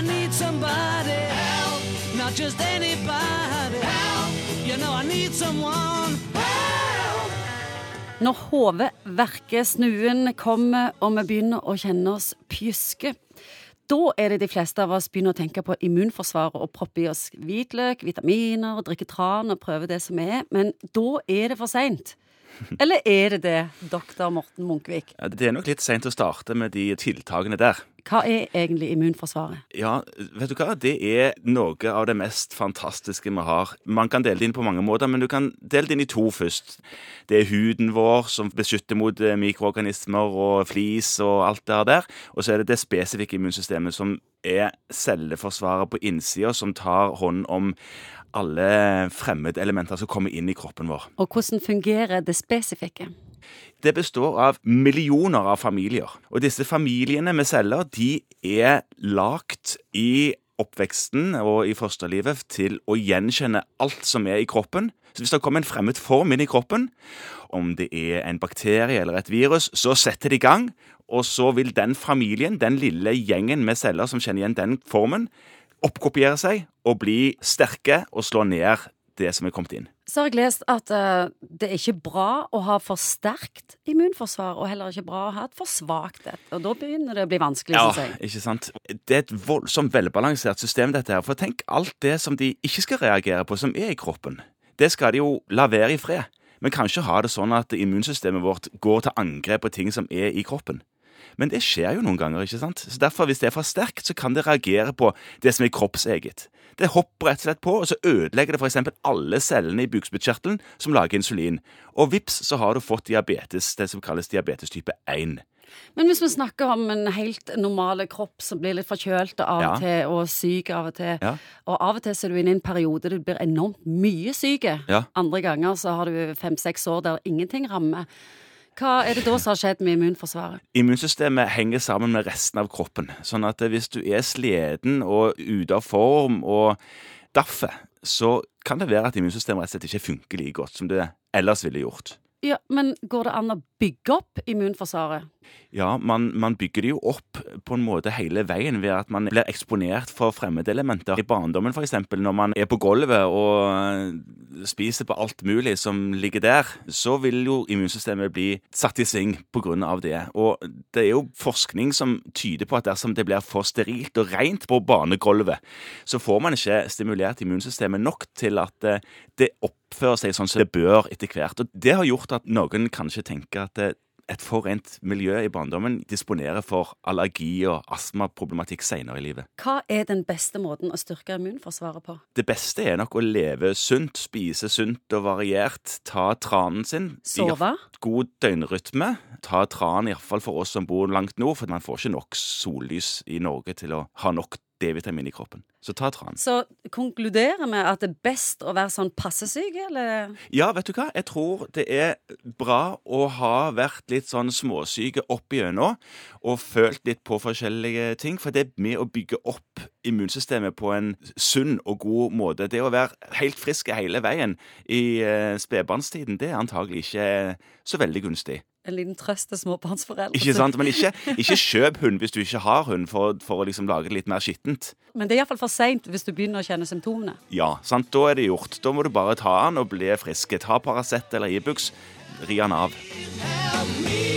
I need somebody help, not just anybody help. You know I need someone help. Når hodet verker, snuen kommer og vi begynner å kjenne oss pjuske. Da er det de fleste av oss begynner å tenke på immunforsvaret og proppe i oss hvitløk, vitaminer, drikke tran og prøve det som er. Men da er det for seint. Eller er det det, doktor Morten Munkvik? Ja, det er nok litt seint å starte med de tiltakene der. Hva er egentlig immunforsvaret? Ja, vet du hva? Det er noe av det mest fantastiske vi har. Man kan dele det inn på mange måter, men du kan dele det inn i to først. Det er huden vår som beskytter mot eh, mikroorganismer og flis og alt det der. Og så er det det spesifikke immunsystemet som er celleforsvaret på innsida, som tar hånd om alle fremmedelementer som kommer inn i kroppen vår. Og hvordan fungerer det spesifikke? Det består av millioner av familier. Og disse familiene med celler de er lagt i oppveksten og i fosterlivet til å gjenkjenne alt som er i kroppen. Så hvis det kommer en fremmed form inn i kroppen, om det er en bakterie eller et virus, så setter det i gang. Og så vil den familien, den lille gjengen med celler som kjenner igjen den formen, oppkopiere seg og bli sterke og slå ned det som er kommet inn. Så har jeg lest at uh, det er ikke bra å ha for sterkt immunforsvar, og heller ikke bra å ha et for svakt et. Og da begynner det å bli vanskelig, Ja, syns jeg. ikke sant. Det er et voldsomt velbalansert system, dette her. For tenk alt det som de ikke skal reagere på, som er i kroppen. Det skal de jo la være i fred. Men kanskje ha det sånn at immunsystemet vårt går til angrep på ting som er i kroppen. Men det skjer jo noen ganger, ikke sant? Så derfor, hvis det er for sterkt, så kan det reagere på det som er kroppseget. Det hopper rett og slett på, og så ødelegger det f.eks. alle cellene i bukspyttkjertelen som lager insulin. Og vips, så har du fått diabetes, det som kalles diabetes type 1. Men hvis vi snakker om en helt normal kropp som blir litt forkjølt av og Ja. til, og syk av og til, Ja. og av og til så er du inne i en periode du blir enormt mye syk. Ja. Andre ganger så har du fem-seks år der ingenting rammer. Hva er det da som har skjedd med immunforsvaret? Immunsystemet henger sammen med resten av kroppen. Sånn at hvis du er sliten og ute av form og daffer, så kan det være at immunsystemet rett og slett ikke funker like godt som det ellers ville gjort. Ja, Men går det an å bygge opp immunforsvaret? Ja, man, man bygger det jo opp på en måte hele veien ved at man blir eksponert for fremmedelementer. I barndommen f.eks. når man er på gulvet og spiser på alt mulig som ligger der, så vil jo immunsystemet bli satt i sving pga. det. Og det er jo forskning som tyder på at dersom det blir for sterilt og rent på banegulvet, så får man ikke stimulert immunsystemet nok til at øh, det oppfører seg sånn som det bør etter hvert. Og det har gjort at noen kanskje tenker at øh, et for rent miljø i barndommen disponerer for allergi og astmaproblematikk senere i livet. Hva er den beste måten å styrke immunforsvaret på? Det beste er nok å leve sunt, spise sunt og variert, ta tranen sin. Sove? God døgnrytme. Ta tran, iallfall for oss som bor langt nord, for man får ikke nok sollys i Norge til å ha nok D-vitamin i kroppen. Så ta tran. Så konkluderer vi at det er best å være sånn passe syk, eller? Ja, vet du hva? Jeg tror det er bra å ha vært litt sånn småsyke opp igjennom og følt litt på forskjellige ting. For det er med å bygge opp immunsystemet på en sunn og god måte. Det å være helt frisk hele veien i eh, spedbarnstiden, det er antagelig ikke så veldig gunstig. En liten trøst til småbarnsforeldre. Ikke sant? Men ikke, ikke kjøp hund hvis du ikke har hund, for, for å liksom lage det litt mer skittent. Men det er iallfall for seint hvis du begynner å kjenne symptomene. Ja, sant? da er det gjort. Da må du bare ta den og bli frisk. Ta Paracet eller Ibux. Ri den av. Help me